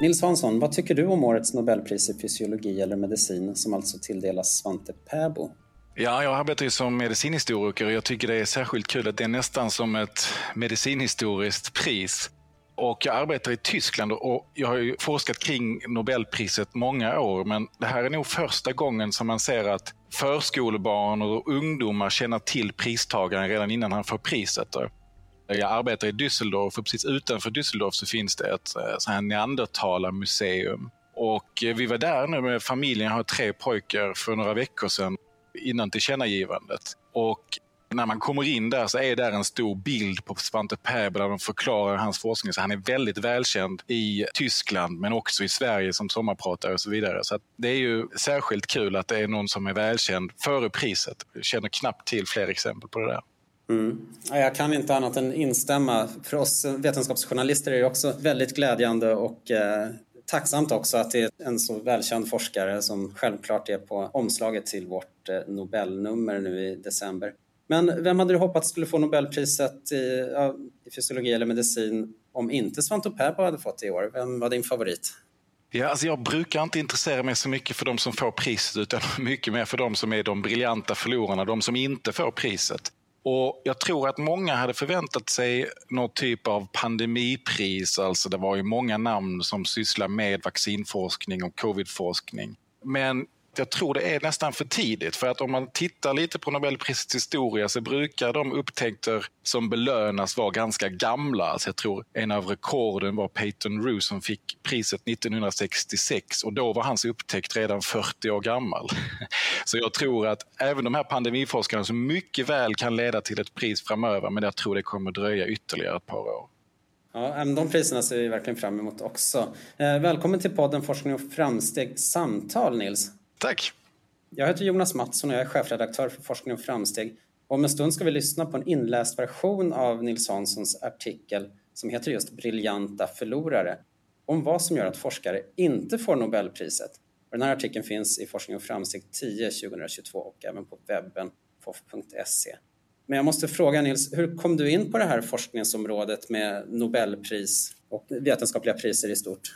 Nils Hansson, vad tycker du om årets Nobelpris i fysiologi eller medicin som alltså tilldelas Svante Pääbo? Ja, jag arbetar ju som medicinhistoriker och jag tycker det är särskilt kul att det är nästan som ett medicinhistoriskt pris. Och jag arbetar i Tyskland och jag har ju forskat kring Nobelpriset många år men det här är nog första gången som man ser att förskolebarn och ungdomar känner till pristagaren redan innan han får priset. Jag arbetar i Düsseldorf och precis utanför Düsseldorf så finns det ett eh, så här neandertalarmuseum. Och eh, vi var där nu med familjen, jag har tre pojkar, för några veckor sedan innan tillkännagivandet. Och när man kommer in där så är där en stor bild på Svante Pääbo där de förklarar hans forskning. Så han är väldigt välkänd i Tyskland men också i Sverige som sommarpratare och så vidare. Så det är ju särskilt kul att det är någon som är välkänd före priset. Jag känner knappt till fler exempel på det där. Mm. Jag kan inte annat än instämma. För oss vetenskapsjournalister är det också väldigt glädjande och eh, tacksamt också att det är en så välkänd forskare som självklart är på omslaget till vårt eh, Nobelnummer nu i december. Men vem hade du hoppats skulle få Nobelpriset i, ja, i fysiologi eller medicin om inte Svante Pääbo hade fått det i år? Vem var din favorit? Ja, alltså jag brukar inte intressera mig så mycket för de som får priset utan mycket mer för de som är de briljanta förlorarna, de som inte får priset. Och Jag tror att många hade förväntat sig någon typ av pandemipris. Alltså det var ju många namn som sysslar med vaccinforskning och covidforskning. Men jag tror det är nästan för tidigt. För att om man tittar lite på Nobelprisets historia så brukar de upptäckter som belönas vara ganska gamla. Alltså jag tror en av rekorden var Peyton Roos som fick priset 1966 och då var hans upptäckt redan 40 år gammal. Så jag tror att även de här pandemiforskarna som mycket väl kan leda till ett pris framöver men jag tror det kommer dröja ytterligare ett par år. Ja, de priserna ser vi verkligen fram emot också. Eh, välkommen till podden Forskning och framsteg samtal Nils. Tack! Jag heter Jonas Mattsson och jag är chefredaktör för Forskning och framsteg. Om en stund ska vi lyssna på en inläst version av Nils Hanssons artikel som heter just Briljanta förlorare om vad som gör att forskare inte får Nobelpriset. Den här artikeln finns i Forskning och framsteg 10 2022 och även på webben fof.se. Men jag måste fråga Nils, hur kom du in på det här forskningsområdet med Nobelpris och vetenskapliga priser i stort?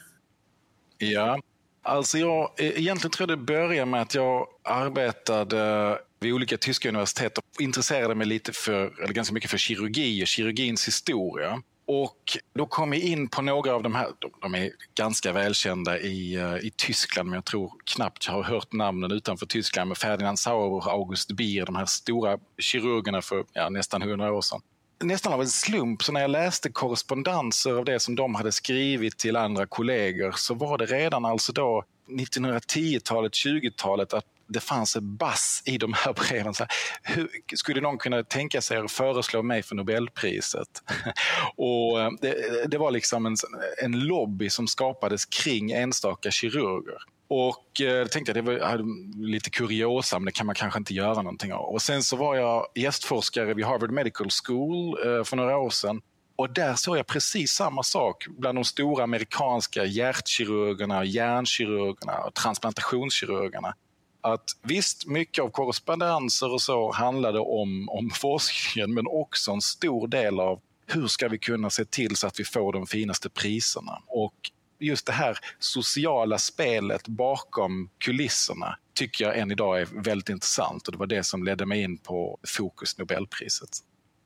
Ja, Alltså jag, e, egentligen tror jag det började med att jag arbetade vid olika tyska universitet och intresserade mig lite för, eller ganska mycket för kirurgi och kirurgins historia. Och då kom jag in på några av de här, de är ganska välkända i, e, i Tyskland men jag tror knappt jag har hört namnen utanför Tyskland med Ferdinand Sauer och August Bier, de här stora kirurgerna för ja, nästan hundra år sedan nästan av en slump, så när jag läste korrespondenser av det som de hade skrivit till andra kollegor så var det redan alltså då 1910-talet, 20-talet att det fanns en bass i de här breven. Så här, hur, skulle någon kunna tänka sig att föreslå mig för Nobelpriset? och eh, det, det, var liksom en, en lobby som skapades kring enstaka kirurger. Och eh, tänkte att det var lite kuriosa, men det kan man kanske inte göra någonting av. Och sen så var jag gästforskare vid Harvard Medical School eh, för några år sedan. Och där såg jag precis samma sak bland de stora amerikanska hjärtkirurgerna, hjärnkirurgerna och transplantationskirurgerna. Att visst, mycket av korrespondenser och så handlade om, om forskningen, men också en stor del av hur ska vi kunna se till så att vi får de finaste priserna? Och just det här sociala spelet bakom kulisserna tycker jag än idag är väldigt intressant och det var det som ledde mig in på Fokus Nobelpriset.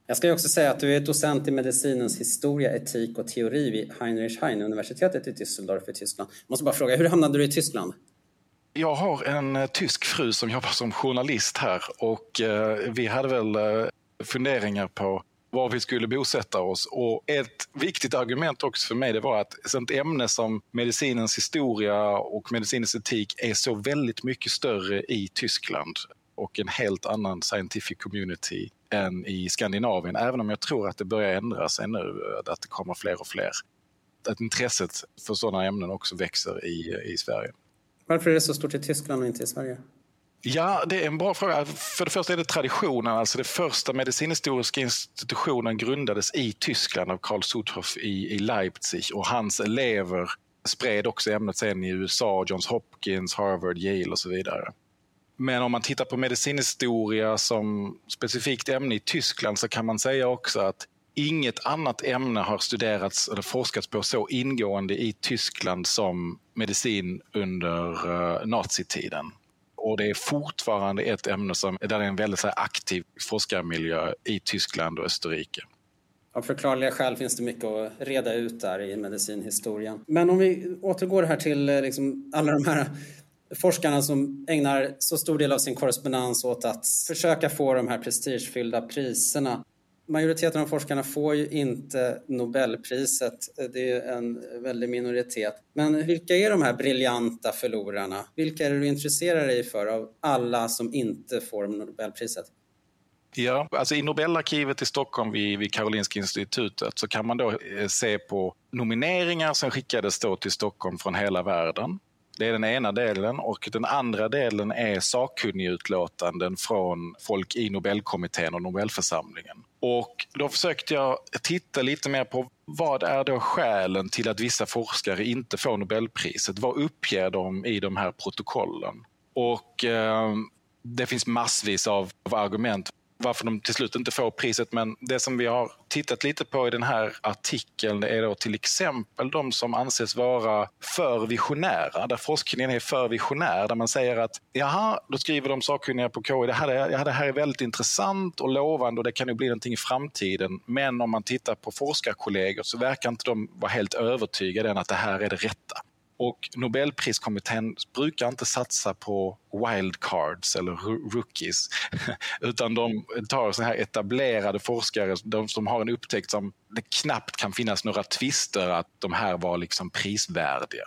Jag ska också säga att du är docent i medicinens historia, etik och teori vid Heinrich Heine-universitetet i Düsseldorf i Tyskland. Jag måste bara fråga, hur hamnade du i Tyskland? Jag har en eh, tysk fru som jobbar som journalist här och eh, vi hade väl eh, funderingar på var vi skulle bosätta oss. Och ett viktigt argument också för mig det var att ett ämne som medicinens historia och medicinens etik är så väldigt mycket större i Tyskland och en helt annan scientific community än i Skandinavien, även om jag tror att det börjar ändra sig nu, att det kommer fler och fler. Att intresset för sådana ämnen också växer i, i Sverige. Varför är det så stort i Tyskland och inte i Sverige? Ja, det är en bra fråga. För det första är det traditionen. Alltså den första medicinhistoriska institutionen grundades i Tyskland av Karl Suthoff i, i Leipzig och hans elever spred också ämnet sen i USA, Johns Hopkins, Harvard, Yale och så vidare. Men om man tittar på medicinhistoria som specifikt ämne i Tyskland så kan man säga också att inget annat ämne har studerats eller forskats på så ingående i Tyskland som medicin under uh, nazitiden. Och det är fortfarande ett ämne som, där det är en väldigt här, aktiv forskarmiljö i Tyskland och Österrike. Av förklarliga skäl finns det mycket att reda ut där i medicinhistorien. Men om vi återgår här till eh, liksom alla de här forskarna som ägnar så stor del av sin korrespondens åt att försöka få de här prestigefyllda priserna. Majoriteten av forskarna får ju inte Nobelpriset. Det är en väldig minoritet. Men vilka är de här briljanta förlorarna? Vilka är det du intresserar dig för av alla som inte får Nobelpriset? Ja, alltså i Nobelarkivet i Stockholm vid, vid Karolinska institutet så kan man då eh, se på nomineringar som skickades då till Stockholm från hela världen. Det är den ena delen och den andra delen är sakkunnigutlåtanden från folk i Nobelkommittén och Nobelförsamlingen. Och då försökte jag titta lite mer på vad är då skälen till att vissa forskare inte får Nobelpriset? Vad uppger de i de här protokollen? Och eh, det finns massvis av, av argument varför de till slut inte får priset. Men det som vi har tittat lite på i den här artikeln är då till exempel de som anses vara för visionära, där forskningen är för visionär, där man säger att jaha, då skriver de sakkunniga på KI, det här, är, det här är väldigt intressant och lovande och det kan ju bli någonting i framtiden. Men om man tittar på forskarkollegor så verkar inte de vara helt övertygade än att det här är det rätta. Och Nobelpriskommittén brukar inte satsa på wildcards eller rookies utan de tar så här etablerade forskare de som har en upptäckt som det knappt kan finnas några tvister att de här var liksom prisvärdiga.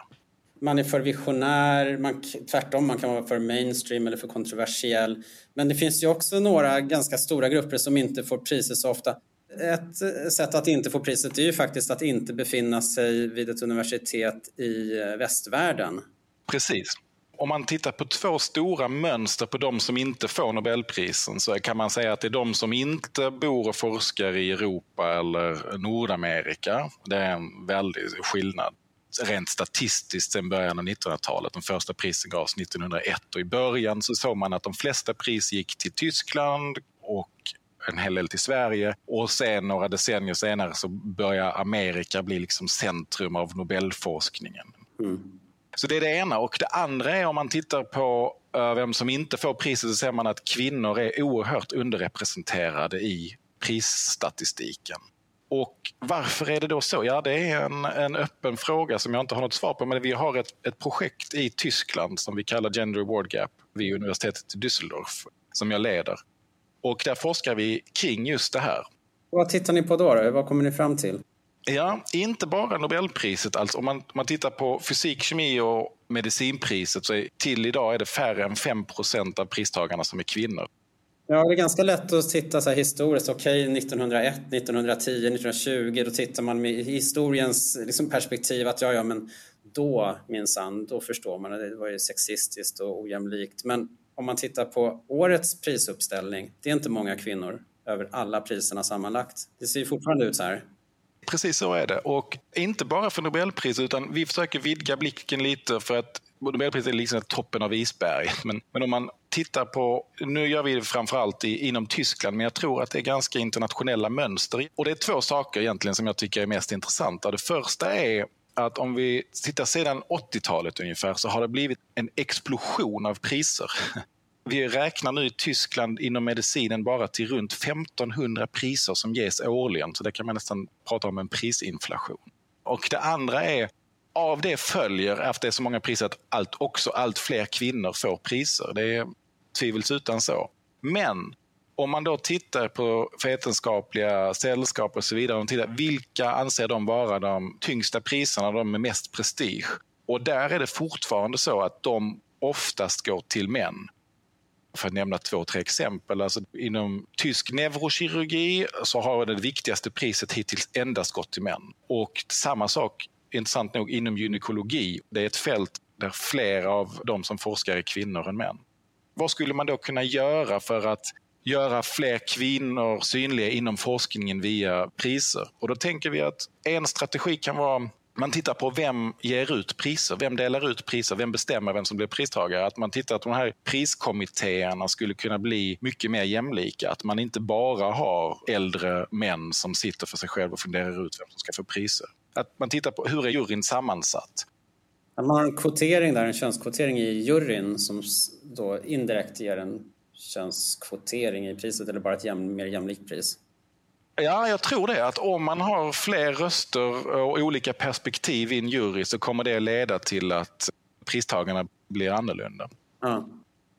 Man är för visionär, man, tvärtom man kan vara för mainstream eller för kontroversiell. Men det finns ju också några ganska stora grupper som inte får priser så ofta. Ett eh, sätt att inte få priset är ju faktiskt att inte befinna sig vid ett universitet i eh, västvärlden. Precis. Om man tittar på två stora mönster på de som inte får Nobelprisen så kan man säga att det är de som inte bor och forskar i Europa eller Nordamerika. Det är en väldig skillnad rent statistiskt sedan början av 1900-talet. De första prisen gavs 1901 och i början så såg man att de flesta pris gick till Tyskland och en hel del till Sverige och sen några decennier senare så börjar Amerika bli liksom centrum av Nobelforskningen. Mm. Så det är det ena. Och det andra är om man tittar på uh, vem som inte får priset så ser man att kvinnor är oerhört underrepresenterade i prisstatistiken. Och varför är det då så? Ja, det är en, en öppen fråga som jag inte har något svar på. Men vi har ett, ett projekt i Tyskland som vi kallar Gender Award Gap vid universitetet i Düsseldorf som jag leder. Och där forskar vi kring just det här. Vad tittar ni på då? då? Vad kommer ni fram till? Ja, inte bara Nobelpriset. Alltså, om, man, om man tittar på fysik, kemi och medicinpriset så är, till idag är det färre än 5% av pristagarna som är kvinnor. Ja, det är ganska lätt att titta så här historiskt. Okej, okay, 1901, 1910, 1920, då tittar man med historiens liksom, perspektiv att ja, ja, men då minsann, då förstår man att det var ju sexistiskt och ojämlikt. Men om man tittar på årets prisuppställning, det är inte många kvinnor över alla priserna sammanlagt. Det ser fortfarande ut så här. Precis så är det. Och inte bara för Nobelpriset utan vi försöker vidga blicken lite för att Nobelpriset är liksom toppen av isberget. Men, men om man tittar på, nu gör vi det framförallt i, inom Tyskland, men jag tror att det är ganska internationella mönster. Och det är två saker egentligen som jag tycker är mest intressanta. Det första är att om vi tittar sedan 80-talet ungefär så har det blivit en explosion av priser. Vi räknar nu i Tyskland inom medicinen bara till runt 1500 priser som ges årligen, så det kan man nästan prata om en prisinflation. Och det andra är, av det följer, efter det är så många priser, att allt, också allt fler kvinnor får priser. Det är tvivelsutan så. Men om man då tittar på vetenskapliga sällskap och så vidare, och tittar, vilka anser de vara de tyngsta priserna, de med mest prestige? Och där är det fortfarande så att de oftast går till män. För att nämna två, tre exempel. Alltså inom tysk neurokirurgi så har det viktigaste priset hittills endast gått till män. Och samma sak, intressant nog, inom gynekologi. Det är ett fält där flera av de som forskar är kvinnor än män. Vad skulle man då kunna göra för att göra fler kvinnor synliga inom forskningen via priser. Och då tänker vi att en strategi kan vara man tittar på vem ger ut priser, vem delar ut priser, vem bestämmer vem som blir pristagare. Att man tittar att de här priskommittéerna skulle kunna bli mycket mer jämlika. Att man inte bara har äldre män som sitter för sig själva och funderar ut vem som ska få priser. Att man tittar på hur är juryn sammansatt? Man har en kvotering där, en könskvotering i juryn som då indirekt ger en könskvotering i priset eller bara ett jäm, mer jämlikt pris? Ja, jag tror det. Att om man har fler röster och olika perspektiv i en jury så kommer det leda till att pristagarna blir annorlunda. Ja.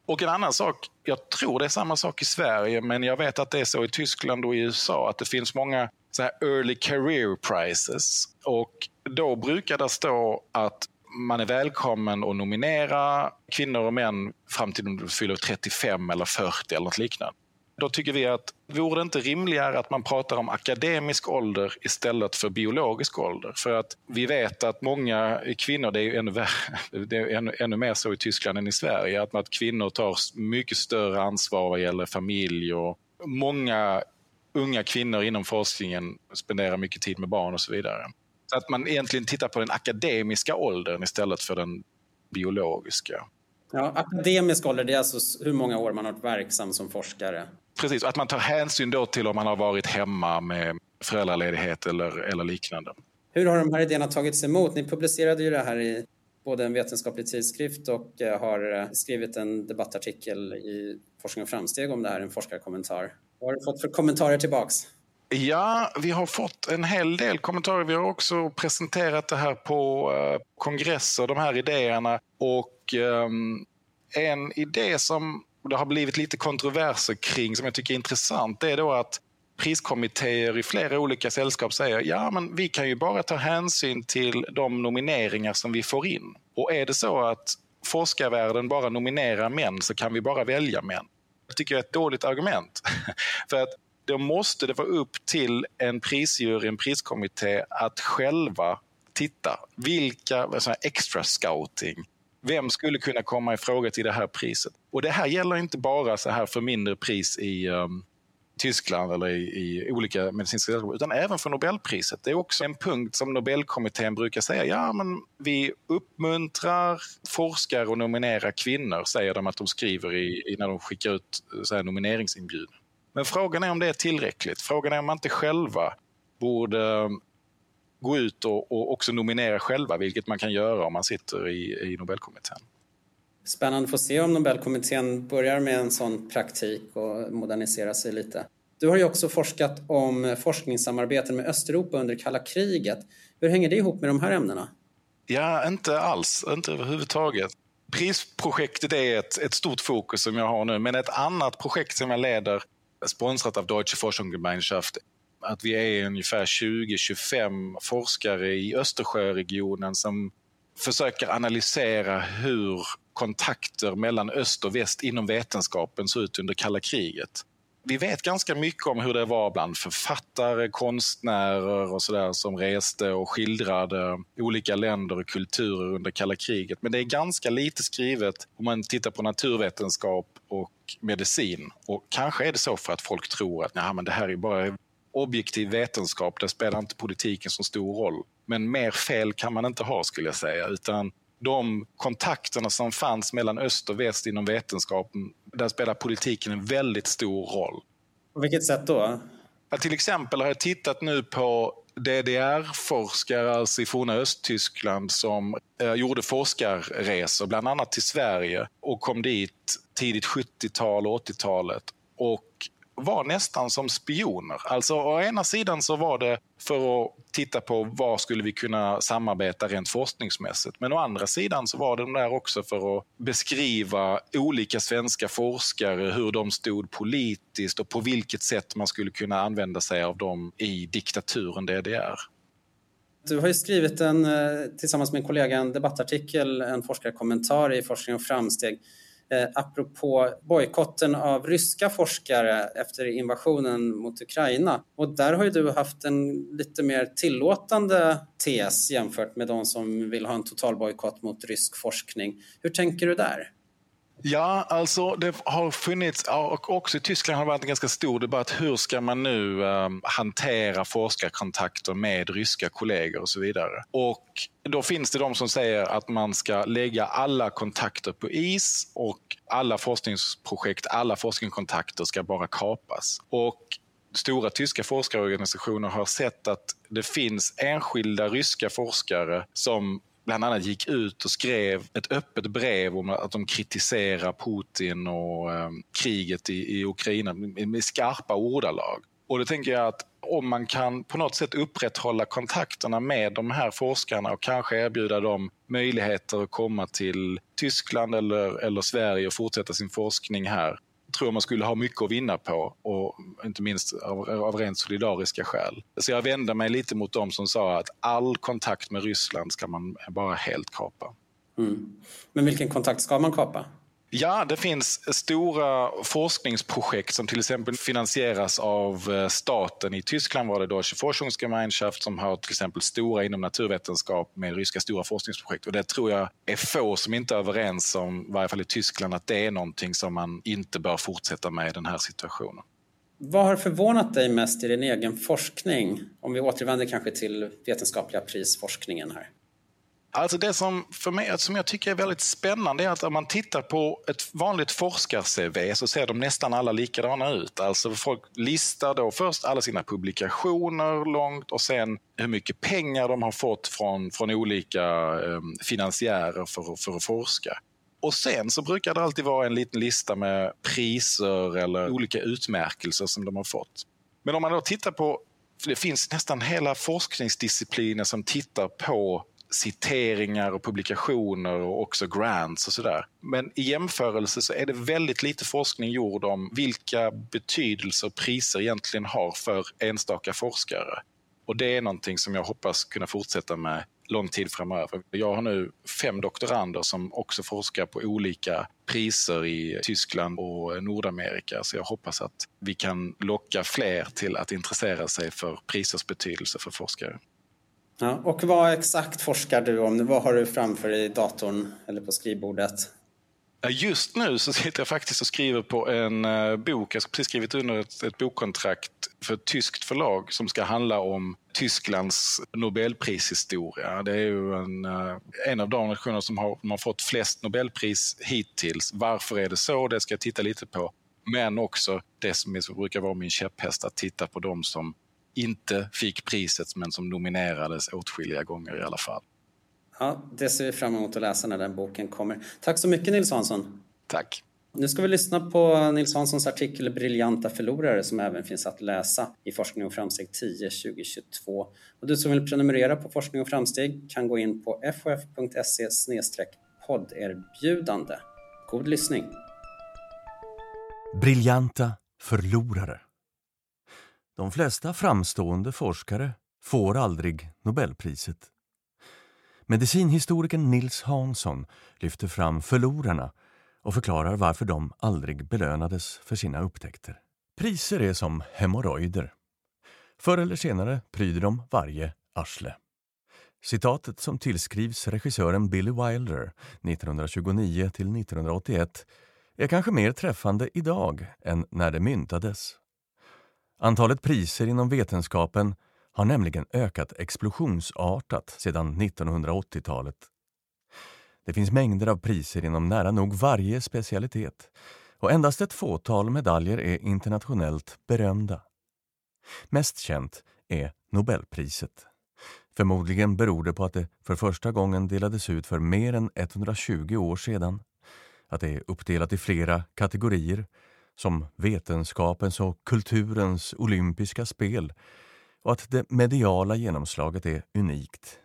Och en annan sak, jag tror det är samma sak i Sverige, men jag vet att det är så i Tyskland och i USA att det finns många så här early career prizes. Och då brukar det stå att man är välkommen att nominera kvinnor och män fram till de fyller 35 eller 40 eller något liknande. Då tycker vi att vore det inte rimligare att man pratar om akademisk ålder istället för biologisk ålder? För att vi vet att många kvinnor, det är ännu, det är ännu, ännu mer så i Tyskland än i Sverige, att, att kvinnor tar mycket större ansvar vad gäller familj och många unga kvinnor inom forskningen spenderar mycket tid med barn och så vidare. Så att man egentligen tittar på den akademiska åldern istället för den biologiska. Ja, akademisk ålder, det är alltså hur många år man har varit verksam som forskare. Precis, att man tar hänsyn då till om man har varit hemma med föräldraledighet eller, eller liknande. Hur har de här idéerna tagits emot? Ni publicerade ju det här i både en vetenskaplig tidskrift och eh, har eh, skrivit en debattartikel i Forskning och framsteg om det här, en forskarkommentar. Vad har du fått för kommentarer tillbaks? Ja, vi har fått en hel del kommentarer. Vi har också presenterat det här på eh, kongresser, de här idéerna. Och ehm, en idé som det har blivit lite kontroverser kring, som jag tycker är intressant, det är då att priskommittéer i flera olika sällskap säger ja men vi kan ju bara ta hänsyn till de nomineringar som vi får in. Och är det så att forskarvärlden bara nominerar män så kan vi bara välja män. Det tycker jag är ett dåligt argument. För att då måste det vara upp till en prisjury, en priskommitté att själva titta. Vilka, extra scouting, vem skulle kunna komma i fråga till det här priset? Och det här gäller inte bara så här för mindre pris i um, Tyskland eller i, i olika medicinska sällskap, utan även för Nobelpriset. Det är också en punkt som Nobelkommittén brukar säga, ja men vi uppmuntrar forskare att nominera kvinnor, säger de att de skriver i, i när de skickar ut eh, så här, nomineringsinbjudan. Men frågan är om det är tillräckligt. Frågan är om man inte själva borde gå ut och, och också nominera själva, vilket man kan göra om man sitter i, i Nobelkommittén. Spännande att få se om Nobelkommittén börjar med en sån praktik och modernisera sig lite. Du har ju också forskat om forskningssamarbeten med Östeuropa under kalla kriget. Hur hänger det ihop med de här ämnena? Ja, inte alls. Inte överhuvudtaget. Prisprojektet är ett, ett stort fokus som jag har nu, men ett annat projekt som jag leder, sponsrat av Deutsche Forschungsgemeinschaft, att vi är ungefär 20-25 forskare i Östersjöregionen som försöker analysera hur kontakter mellan öst och väst inom vetenskapen såg ut under kalla kriget. Vi vet ganska mycket om hur det var bland författare, konstnärer och sådär som reste och skildrade olika länder och kulturer under kalla kriget. Men det är ganska lite skrivet om man tittar på naturvetenskap och medicin. Och kanske är det så för att folk tror att Nej, men det här är bara objektiv vetenskap, där spelar inte politiken så stor roll. Men mer fel kan man inte ha skulle jag säga, utan de kontakterna som fanns mellan öst och väst inom vetenskapen, där spelar politiken en väldigt stor roll. På vilket sätt då? Ja, till exempel har jag tittat nu på DDR-forskare, alltså i forna Östtyskland, som eh, gjorde forskarresor, bland annat till Sverige och kom dit tidigt 70-tal och 80-talet. Och var nästan som spioner. Alltså å ena sidan så var det för att titta på var skulle vi kunna samarbeta rent forskningsmässigt. Men å andra sidan så var de där också för att beskriva olika svenska forskare, hur de stod politiskt och på vilket sätt man skulle kunna använda sig av dem i diktaturen DDR. Du har ju skrivit en, eh, tillsammans med en kollega en debattartikel, en forskarkommentar i Forskning och framsteg eh, apropå bojkotten av ryska forskare efter invasionen mot Ukraina. Och där har ju du haft en lite mer tillåtande tes jämfört med de som vill ha en total bojkott mot rysk forskning. Hur tänker du där? Ja, alltså det har funnits, och också i Tyskland har det varit en ganska stor debatt. Hur ska man nu ehm, hantera forskarkontakter med ryska kollegor och så vidare. Och då finns det de som säger att man ska lägga alla kontakter på is och alla forskningsprojekt, alla forskningskontakter ska bara kapas. Och stora tyska forskarorganisationer har sett att det finns enskilda ryska forskare som bland annat gick ut och skrev ett öppet brev om att de kritiserar Putin och eh, kriget i, i Ukraina med, med skarpa ordalag. Och då tänker jag att om man kan på något sätt upprätthålla kontakterna med de här forskarna och kanske erbjuda dem möjligheter att komma till Tyskland eller, eller Sverige och fortsätta sin forskning här tror jag man skulle ha mycket att vinna på och inte minst av, av rent solidariska skäl. Så jag vänder mig lite mot dem som sa att all kontakt med Ryssland ska man bara helt kapa. Mm. Men vilken kontakt ska man kapa? Ja, det finns stora forskningsprojekt som till exempel finansieras av eh, staten. I Tyskland var det Deutsche Forschungsgemeinschaft som har till exempel stora inom naturvetenskap med ryska stora forskningsprojekt. Och det tror jag är få som inte är överens om, i varje fall i Tyskland, att det är någonting som man inte bör fortsätta med i den här situationen. Vad har förvånat dig mest i din egen forskning? Om vi återvänder kanske till vetenskapliga prisforskningen här. Alltså det som, för mig, som jag tycker är väldigt spännande är att om man tittar på ett vanligt forskar-CV så ser de nästan alla likadana ut. Alltså folk listar då först alla sina publikationer långt och sen hur mycket pengar de har fått från, från olika eh, finansiärer för, för att forska. Och sen så brukar det alltid vara en liten lista med priser eller olika utmärkelser som de har fått. Men om man då tittar på, för det finns nästan hela forskningsdiscipliner som tittar på citeringar och publikationer och också grants och sådär. Men i jämförelse så är det väldigt lite forskning gjord om vilka betydelser priser egentligen har för enstaka forskare. Och det är någonting som jag hoppas kunna fortsätta med lång tid framöver. Jag har nu fem doktorander som också forskar på olika priser i Tyskland och Nordamerika. Så jag hoppas att vi kan locka fler till att intressera sig för prisers betydelse för forskare. Ja, och vad exakt forskar du om? Vad har du framför dig i datorn eller på skrivbordet? Just nu så sitter jag faktiskt och skriver på en uh, bok. Jag har precis skrivit under ett, ett bokkontrakt för ett tyskt förlag som ska handla om Tysklands Nobelprishistoria. Det är ju en, uh, en av de nationer som har, har fått flest Nobelpris hittills. Varför är det så? Det ska jag titta lite på. Men också det som, som brukar vara min käpphäst, att titta på de som inte fick priset men som nominerades åtskilliga gånger i alla fall. Ja, det ser vi fram emot att läsa när den boken kommer. Tack så mycket Nils Hansson. Tack. Nu ska vi lyssna på Nils Hanssons artikel Briljanta förlorare som även finns att läsa i Forskning och framsteg 10 2022. Och du som vill prenumerera på Forskning och framsteg kan gå in på fof.se podderbjudande. God lyssning! Briljanta förlorare de flesta framstående forskare får aldrig Nobelpriset. Medicinhistorikern Nils Hansson lyfter fram förlorarna och förklarar varför de aldrig belönades för sina upptäckter. Priser är som hemorrojder. Förr eller senare pryder de varje arsle. Citatet som tillskrivs regissören Billy Wilder 1929 1981 är kanske mer träffande idag än när det myntades. Antalet priser inom vetenskapen har nämligen ökat explosionsartat sedan 1980-talet. Det finns mängder av priser inom nära nog varje specialitet och endast ett fåtal medaljer är internationellt berömda. Mest känt är Nobelpriset. Förmodligen beror det på att det för första gången delades ut för mer än 120 år sedan. Att det är uppdelat i flera kategorier som vetenskapens och kulturens olympiska spel och att det mediala genomslaget är unikt.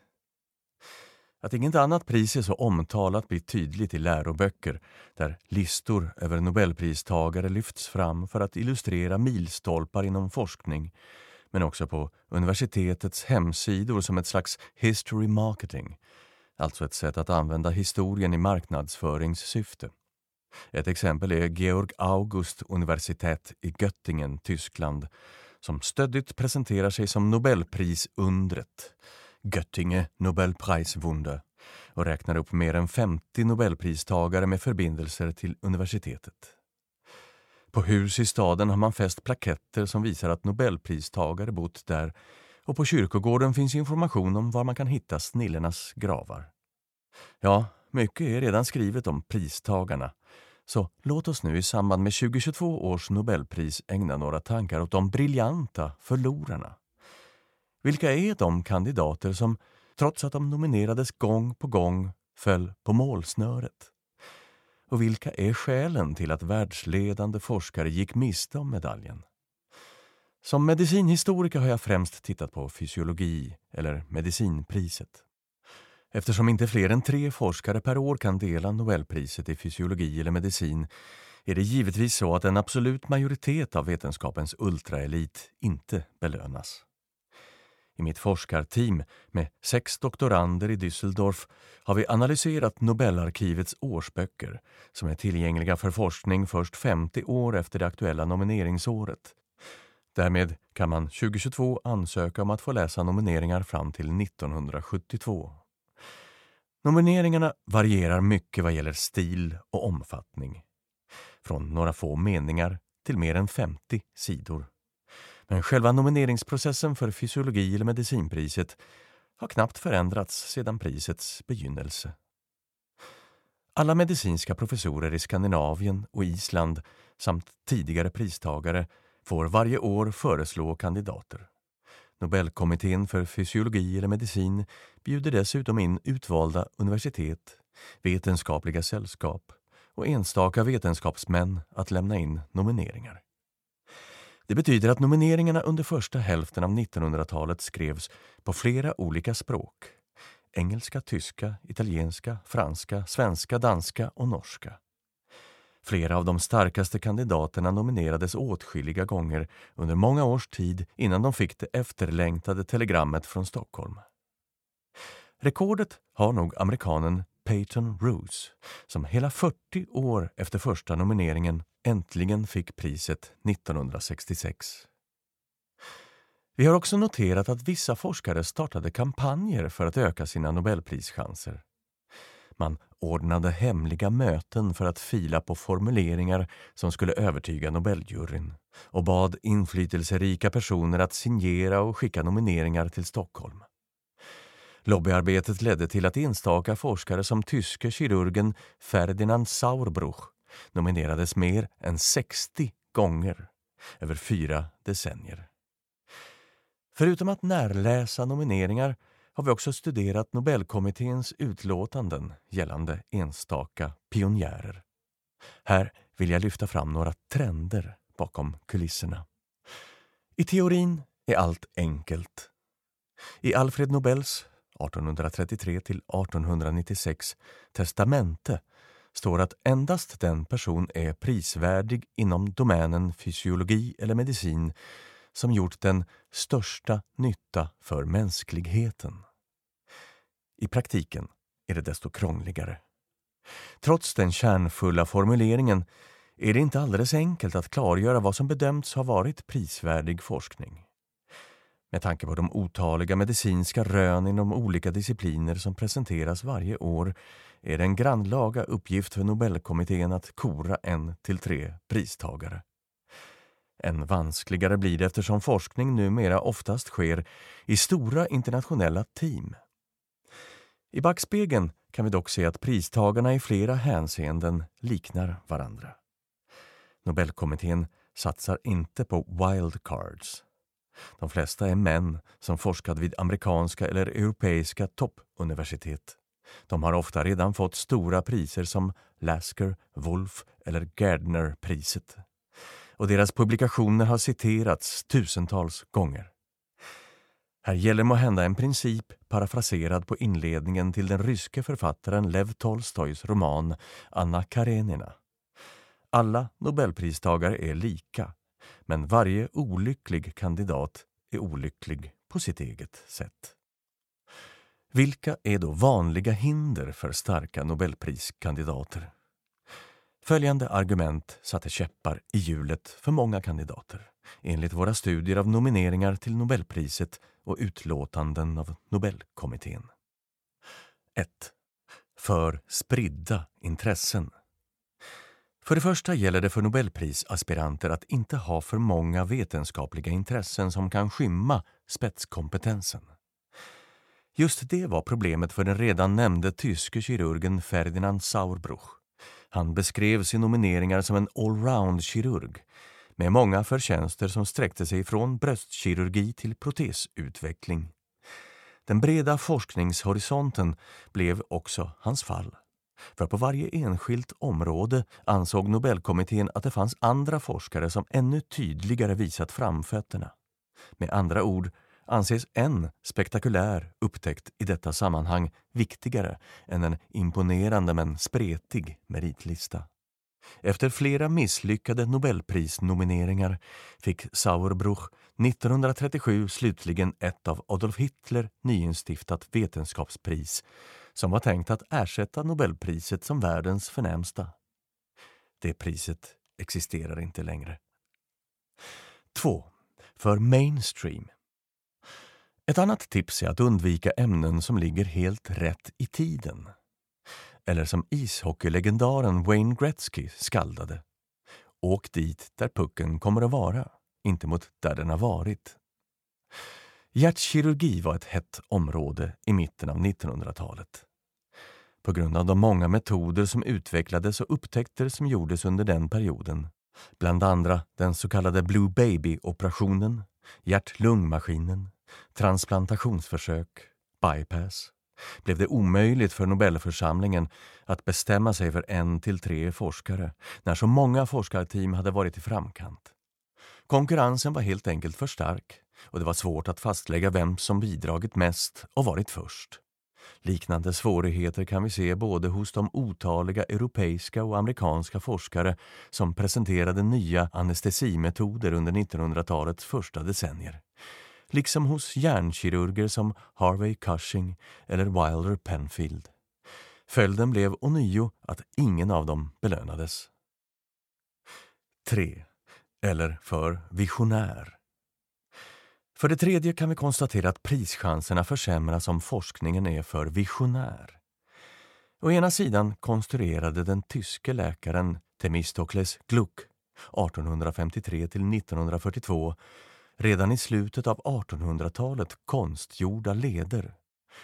Att inget annat pris är så omtalat blir tydligt i läroböcker där listor över nobelpristagare lyfts fram för att illustrera milstolpar inom forskning men också på universitetets hemsidor som ett slags history marketing, alltså ett sätt att använda historien i marknadsföringssyfte. Ett exempel är Georg August universitet i Göttingen, Tyskland som stöddigt presenterar sig som Nobelprisundret. Göttinge Nobelpreiswunder. och räknar upp mer än 50 nobelpristagare med förbindelser till universitetet. På hus i staden har man fäst plaketter som visar att nobelpristagare bott där och på kyrkogården finns information om var man kan hitta snillenas gravar. Ja, mycket är redan skrivet om pristagarna så låt oss nu i samband med 2022 års Nobelpris ägna några tankar åt de briljanta förlorarna. Vilka är de kandidater som, trots att de nominerades gång på gång, föll på målsnöret? Och vilka är skälen till att världsledande forskare gick miste om medaljen? Som medicinhistoriker har jag främst tittat på fysiologi, eller medicinpriset. Eftersom inte fler än tre forskare per år kan dela Nobelpriset i fysiologi eller medicin är det givetvis så att en absolut majoritet av vetenskapens ultraelit inte belönas. I mitt forskarteam med sex doktorander i Düsseldorf har vi analyserat Nobelarkivets årsböcker som är tillgängliga för forskning först 50 år efter det aktuella nomineringsåret. Därmed kan man 2022 ansöka om att få läsa nomineringar fram till 1972. Nomineringarna varierar mycket vad gäller stil och omfattning. Från några få meningar till mer än 50 sidor. Men själva nomineringsprocessen för fysiologi eller medicinpriset har knappt förändrats sedan prisets begynnelse. Alla medicinska professorer i Skandinavien och Island samt tidigare pristagare får varje år föreslå kandidater. Nobelkommittén för fysiologi eller medicin bjuder dessutom in utvalda universitet, vetenskapliga sällskap och enstaka vetenskapsmän att lämna in nomineringar. Det betyder att nomineringarna under första hälften av 1900-talet skrevs på flera olika språk. Engelska, tyska, italienska, franska, svenska, danska och norska. Flera av de starkaste kandidaterna nominerades åtskilliga gånger under många års tid innan de fick det efterlängtade telegrammet från Stockholm. Rekordet har nog amerikanen Peyton Roos som hela 40 år efter första nomineringen äntligen fick priset 1966. Vi har också noterat att vissa forskare startade kampanjer för att öka sina Nobelprischanser. Man ordnade hemliga möten för att fila på formuleringar som skulle övertyga Nobeljuryn och bad inflytelserika personer att signera och skicka nomineringar till Stockholm. Lobbyarbetet ledde till att enstaka forskare som tyske kirurgen Ferdinand Sauerbruch nominerades mer än 60 gånger över fyra decennier. Förutom att närläsa nomineringar har vi också studerat Nobelkommitténs utlåtanden gällande enstaka pionjärer. Här vill jag lyfta fram några trender bakom kulisserna. I teorin är allt enkelt. I Alfred Nobels 1833 till 1896 testamente står att endast den person är prisvärdig inom domänen fysiologi eller medicin som gjort den största nytta för mänskligheten. I praktiken är det desto krångligare. Trots den kärnfulla formuleringen är det inte alldeles enkelt att klargöra vad som bedömts ha varit prisvärdig forskning. Med tanke på de otaliga medicinska rön inom olika discipliner som presenteras varje år är det en grannlaga uppgift för Nobelkommittén att kora en till tre pristagare. Än vanskligare blir det eftersom forskning numera oftast sker i stora internationella team. I backspegeln kan vi dock se att pristagarna i flera hänseenden liknar varandra. Nobelkommittén satsar inte på wildcards. De flesta är män som forskat vid amerikanska eller europeiska toppuniversitet. De har ofta redan fått stora priser som Lasker, Wolf eller Gardner-priset. Och deras publikationer har citerats tusentals gånger. Här gäller må hända en princip parafraserad på inledningen till den ryske författaren Lev Tolstojs roman Anna Karenina. Alla nobelpristagare är lika, men varje olycklig kandidat är olycklig på sitt eget sätt. Vilka är då vanliga hinder för starka nobelpriskandidater? Följande argument satte käppar i hjulet för många kandidater enligt våra studier av nomineringar till Nobelpriset och utlåtanden av Nobelkommittén. 1. För spridda intressen. För det första gäller det för nobelprisaspiranter att inte ha för många vetenskapliga intressen som kan skymma spetskompetensen. Just det var problemet för den redan nämnde tyske kirurgen Ferdinand Sauerbruch. Han beskrev sin nomineringar som en allround-kirurg med många förtjänster som sträckte sig från bröstkirurgi till protesutveckling. Den breda forskningshorisonten blev också hans fall. För på varje enskilt område ansåg Nobelkommittén att det fanns andra forskare som ännu tydligare visat framfötterna. Med andra ord anses en spektakulär upptäckt i detta sammanhang viktigare än en imponerande men spretig meritlista. Efter flera misslyckade nobelprisnomineringar fick Sauerbruch 1937 slutligen ett av Adolf Hitler nyinstiftat vetenskapspris som var tänkt att ersätta Nobelpriset som världens förnämsta. Det priset existerar inte längre. 2. För mainstream. Ett annat tips är att undvika ämnen som ligger helt rätt i tiden. Eller som ishockeylegendaren Wayne Gretzky skaldade. Åk dit där pucken kommer att vara, inte mot där den har varit. Hjärtkirurgi var ett hett område i mitten av 1900-talet. På grund av de många metoder som utvecklades och upptäckter som gjordes under den perioden, bland andra den så kallade Blue Baby-operationen, hjärt-lungmaskinen, transplantationsförsök, bypass, blev det omöjligt för Nobelförsamlingen att bestämma sig för en till tre forskare när så många forskarteam hade varit i framkant. Konkurrensen var helt enkelt för stark och det var svårt att fastlägga vem som bidragit mest och varit först. Liknande svårigheter kan vi se både hos de otaliga europeiska och amerikanska forskare som presenterade nya anestesimetoder under 1900-talets första decennier. Liksom hos hjärnkirurger som Harvey Cushing eller Wilder Penfield. Följden blev ånyo att ingen av dem belönades. 3. Eller för visionär. För det tredje kan vi konstatera att prischanserna försämras om forskningen är för visionär. Å ena sidan konstruerade den tyske läkaren Themistokles Gluck 1853 1942 redan i slutet av 1800-talet konstgjorda leder.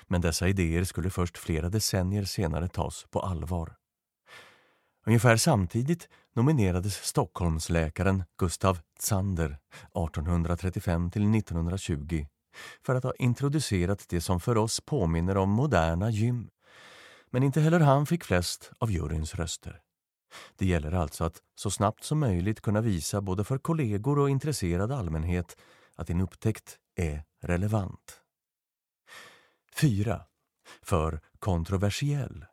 Men dessa idéer skulle först flera decennier senare tas på allvar. Ungefär samtidigt nominerades Stockholmsläkaren Gustav Zander 1835 1920 för att ha introducerat det som för oss påminner om moderna gym. Men inte heller han fick flest av juryns röster. Det gäller alltså att så snabbt som möjligt kunna visa både för kollegor och intresserad allmänhet att din upptäckt är relevant. 4. För kontroversiell.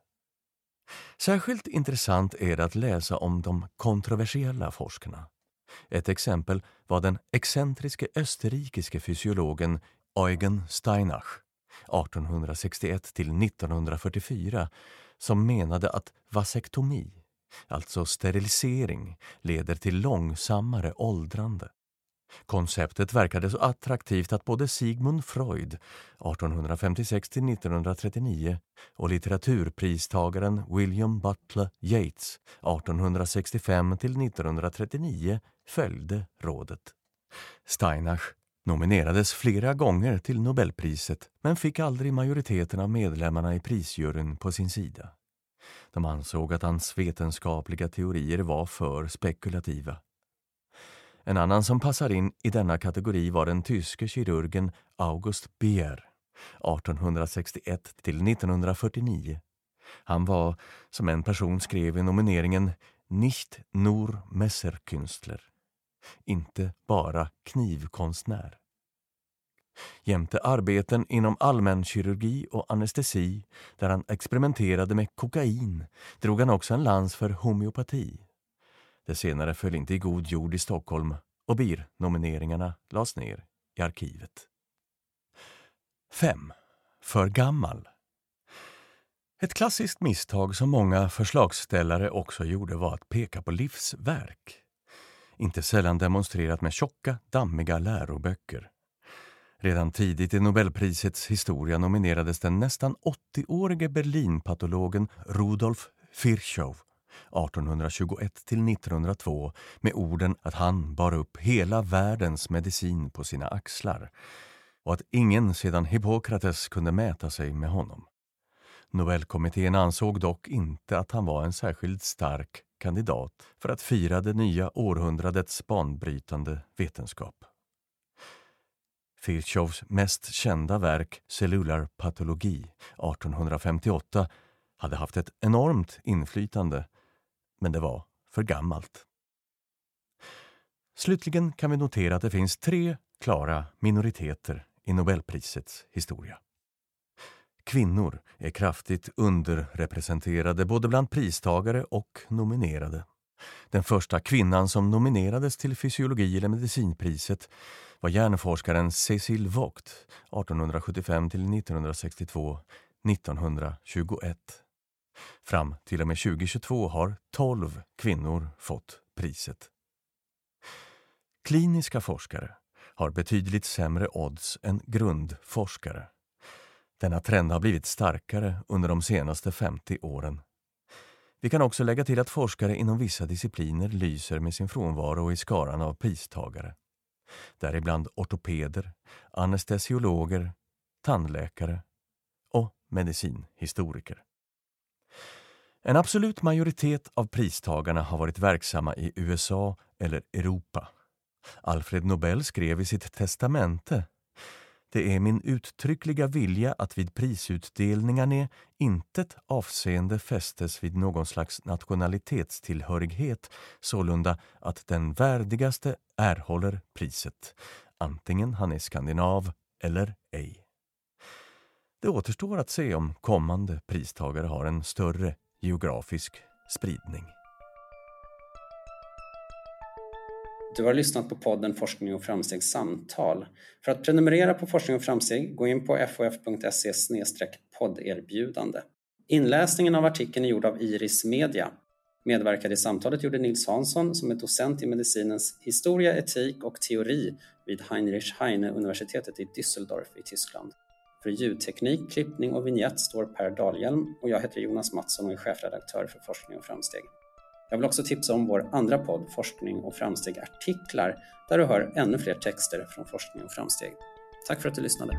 Särskilt intressant är det att läsa om de kontroversiella forskarna. Ett exempel var den excentriske österrikiske fysiologen Eugen Steinach 1861 till 1944 som menade att vasektomi, alltså sterilisering, leder till långsammare åldrande. Konceptet verkade så attraktivt att både Sigmund Freud 1856 1939 och litteraturpristagaren William Butler Yeats 1865 1939 följde rådet. Steinach nominerades flera gånger till Nobelpriset men fick aldrig majoriteten av medlemmarna i prisjuryn på sin sida. De ansåg att hans vetenskapliga teorier var för spekulativa. En annan som passar in i denna kategori var den tyske kirurgen August Beer 1861 till 1949. Han var, som en person skrev i nomineringen, nicht nur Messerkünstler. Inte bara knivkonstnär. Jämte arbeten inom allmänkirurgi och anestesi där han experimenterade med kokain drog han också en lans för homeopati. Det senare föll inte i god jord i Stockholm och BIR-nomineringarna lades ner i arkivet. 5. För gammal. Ett klassiskt misstag som många förslagsställare också gjorde var att peka på livsverk. Inte sällan demonstrerat med tjocka, dammiga läroböcker. Redan tidigt i Nobelprisets historia nominerades den nästan 80-årige Berlinpatologen Rudolf Virchow 1821 till 1902 med orden att han bar upp hela världens medicin på sina axlar och att ingen sedan Hippokrates kunde mäta sig med honom. Nobelkommittén ansåg dock inte att han var en särskilt stark kandidat för att fira det nya århundradets banbrytande vetenskap. Virchows mest kända verk Cellular patologi 1858 hade haft ett enormt inflytande, men det var för gammalt. Slutligen kan vi notera att det finns tre klara minoriteter i Nobelprisets historia. Kvinnor är kraftigt underrepresenterade både bland pristagare och nominerade. Den första kvinnan som nominerades till fysiologi eller medicinpriset var hjärnforskaren Cecil Vogt 1875 till 1962, 1921. Fram till och med 2022 har 12 kvinnor fått priset. Kliniska forskare har betydligt sämre odds än grundforskare. Denna trend har blivit starkare under de senaste 50 åren. Vi kan också lägga till att forskare inom vissa discipliner lyser med sin frånvaro i skaran av pristagare. Däribland ortopeder, anestesiologer, tandläkare och medicinhistoriker. En absolut majoritet av pristagarna har varit verksamma i USA eller Europa. Alfred Nobel skrev i sitt testamente det är min uttryckliga vilja att vid prisutdelningarna intet avseende fästes vid någon slags nationalitetstillhörighet, sålunda att den värdigaste erhåller priset, antingen han är skandinav eller ej. Det återstår att se om kommande pristagare har en större geografisk spridning. Du har lyssnat på podden Forskning och framsteg samtal. För att prenumerera på Forskning och framsteg, gå in på fof.se podderbjudande. Inläsningen av artikeln är gjord av Iris Media. Medverkade i samtalet gjorde Nils Hansson som är docent i medicinens historia, etik och teori vid Heinrich Heine-universitetet i Düsseldorf i Tyskland. För ljudteknik, klippning och vignett står Per Dahlhjelm och jag heter Jonas Mattsson och är chefredaktör för Forskning och framsteg. Jag vill också tipsa om vår andra podd Forskning och framsteg artiklar där du hör ännu fler texter från forskning och framsteg. Tack för att du lyssnade.